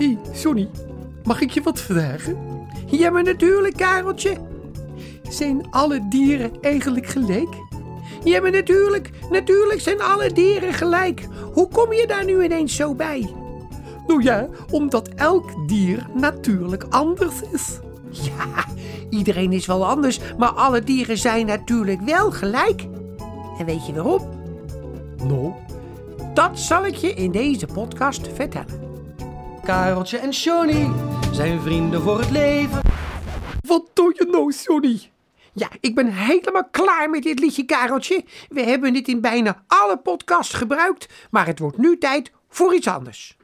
hey, Johnny, mag ik je wat vragen? Ja, maar natuurlijk, Kareltje. Zijn alle dieren eigenlijk gelijk? Ja, maar natuurlijk, natuurlijk zijn alle dieren gelijk. Hoe kom je daar nu ineens zo bij? Nou ja, omdat elk dier natuurlijk anders is. Ja, iedereen is wel anders, maar alle dieren zijn natuurlijk wel gelijk. En weet je waarom? Nou, Dat zal ik je in deze podcast vertellen. Kareltje en Johnny zijn vrienden voor het leven. wat doe je nou, Johnny? Ja, ik ben helemaal klaar met dit liedje, Kareltje. We hebben dit in bijna alle podcasts gebruikt, maar het wordt nu tijd voor iets anders.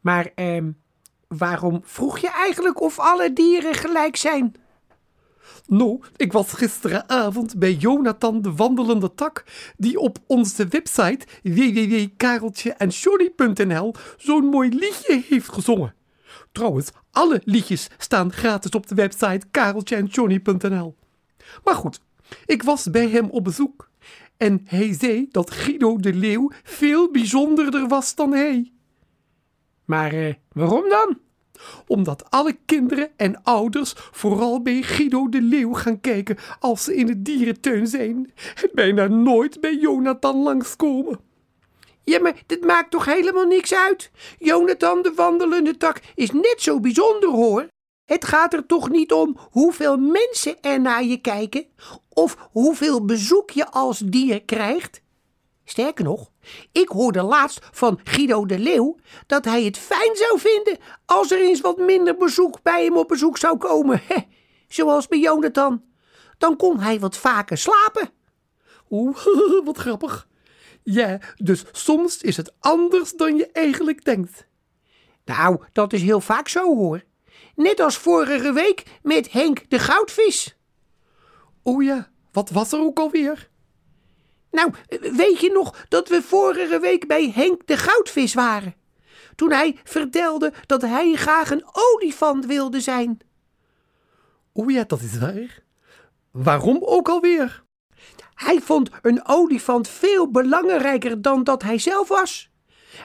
Maar, ehm, waarom vroeg je eigenlijk of alle dieren gelijk zijn? Nou, ik was gisteravond bij Jonathan de wandelende tak, die op onze website www.kareltjeenjohnny.nl zo'n mooi liedje heeft gezongen. Trouwens, alle liedjes staan gratis op de website kareltjeenjohnny.nl. Maar goed, ik was bij hem op bezoek en hij zei dat Guido de Leeuw veel bijzonderder was dan hij. Maar eh, waarom dan? Omdat alle kinderen en ouders vooral bij Guido de Leeuw gaan kijken als ze in de dierentuin zijn. En bijna nooit bij Jonathan langskomen. Ja, maar dit maakt toch helemaal niks uit? Jonathan de wandelende tak is net zo bijzonder hoor. Het gaat er toch niet om hoeveel mensen er naar je kijken of hoeveel bezoek je als dier krijgt. Sterker nog, ik hoorde laatst van Guido de Leeuw dat hij het fijn zou vinden als er eens wat minder bezoek bij hem op bezoek zou komen. Zoals bij Jonathan. Dan kon hij wat vaker slapen. Oeh, wat grappig. Ja, dus soms is het anders dan je eigenlijk denkt. Nou, dat is heel vaak zo hoor. Net als vorige week met Henk de goudvis. Oh ja, wat was er ook alweer? Nou, weet je nog dat we vorige week bij Henk de goudvis waren? Toen hij vertelde dat hij graag een olifant wilde zijn. Oh ja, dat is waar. Waarom ook alweer? Hij vond een olifant veel belangrijker dan dat hij zelf was.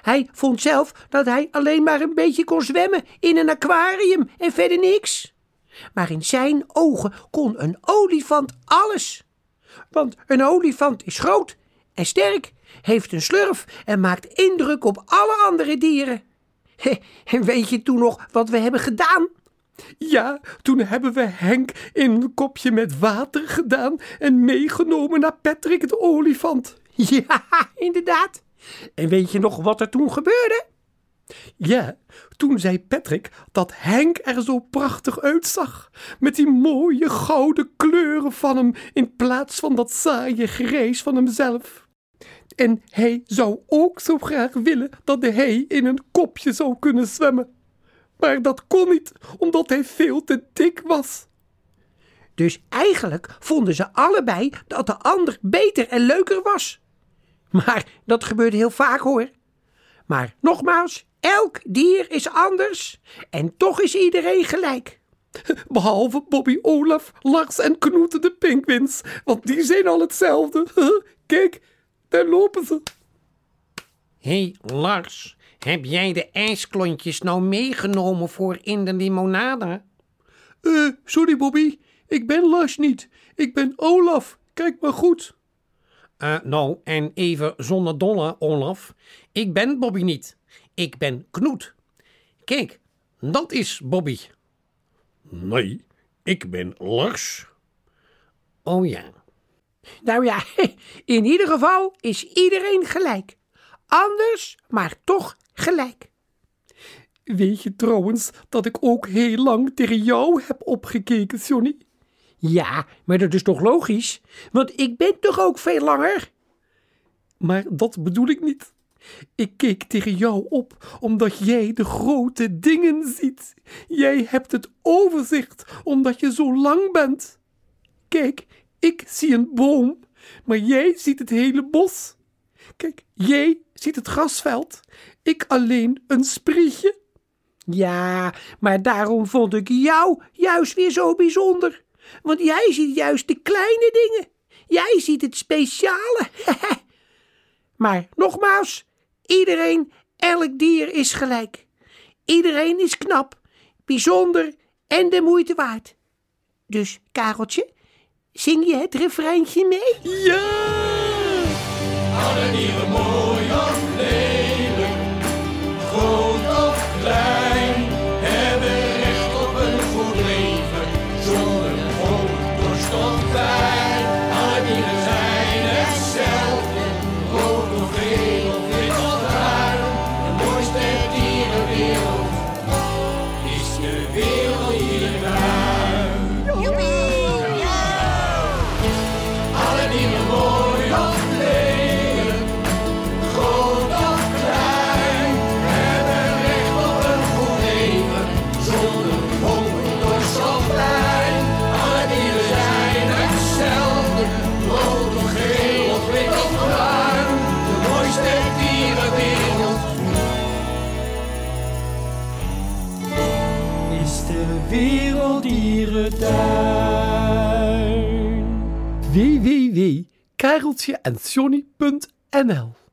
Hij vond zelf dat hij alleen maar een beetje kon zwemmen in een aquarium en verder niks. Maar in zijn ogen kon een olifant alles. Want een olifant is groot en sterk, heeft een slurf en maakt indruk op alle andere dieren. En weet je toen nog wat we hebben gedaan? Ja, toen hebben we Henk in een kopje met water gedaan en meegenomen naar Patrick de olifant. Ja, inderdaad. En weet je nog wat er toen gebeurde? Ja, toen zei Patrick dat Henk er zo prachtig uitzag. Met die mooie gouden kleuren van hem in plaats van dat saaie grijs van hemzelf. En hij zou ook zo graag willen dat hij in een kopje zou kunnen zwemmen. Maar dat kon niet, omdat hij veel te dik was. Dus eigenlijk vonden ze allebei dat de ander beter en leuker was. Maar dat gebeurt heel vaak hoor. Maar nogmaals, elk dier is anders en toch is iedereen gelijk. Behalve Bobby Olaf, Lars en Knoeten de Pinkwins, want die zijn al hetzelfde. Kijk, daar lopen ze. Hé hey Lars, heb jij de ijsklontjes nou meegenomen voor in de limonade? Eh, sorry Bobby, ik ben Lars niet. Ik ben Olaf. Kijk maar goed. Eh, nou, en even zonder dolle, Olaf. Ik ben Bobby niet. Ik ben Knoet. Kijk, dat is Bobby. Nee, ik ben Lars. Oh ja. Nou ja, in ieder geval is iedereen gelijk. Anders, maar toch gelijk. Weet je trouwens dat ik ook heel lang tegen jou heb opgekeken, Johnny? Ja, maar dat is toch logisch? Want ik ben toch ook veel langer? Maar dat bedoel ik niet. Ik keek tegen jou op omdat jij de grote dingen ziet. Jij hebt het overzicht omdat je zo lang bent. Kijk, ik zie een boom, maar jij ziet het hele bos. Kijk, jij ziet het grasveld, ik alleen een sprietje. Ja, maar daarom vond ik jou juist weer zo bijzonder. Want jij ziet juist de kleine dingen. Jij ziet het speciale. maar nogmaals, iedereen, elk dier is gelijk. Iedereen is knap, bijzonder en de moeite waard. Dus, Kareltje, zing je het refreintje mee? Ja! Alle dieren mooi Werelddierentuin. www.kareltjeensjohnny.nl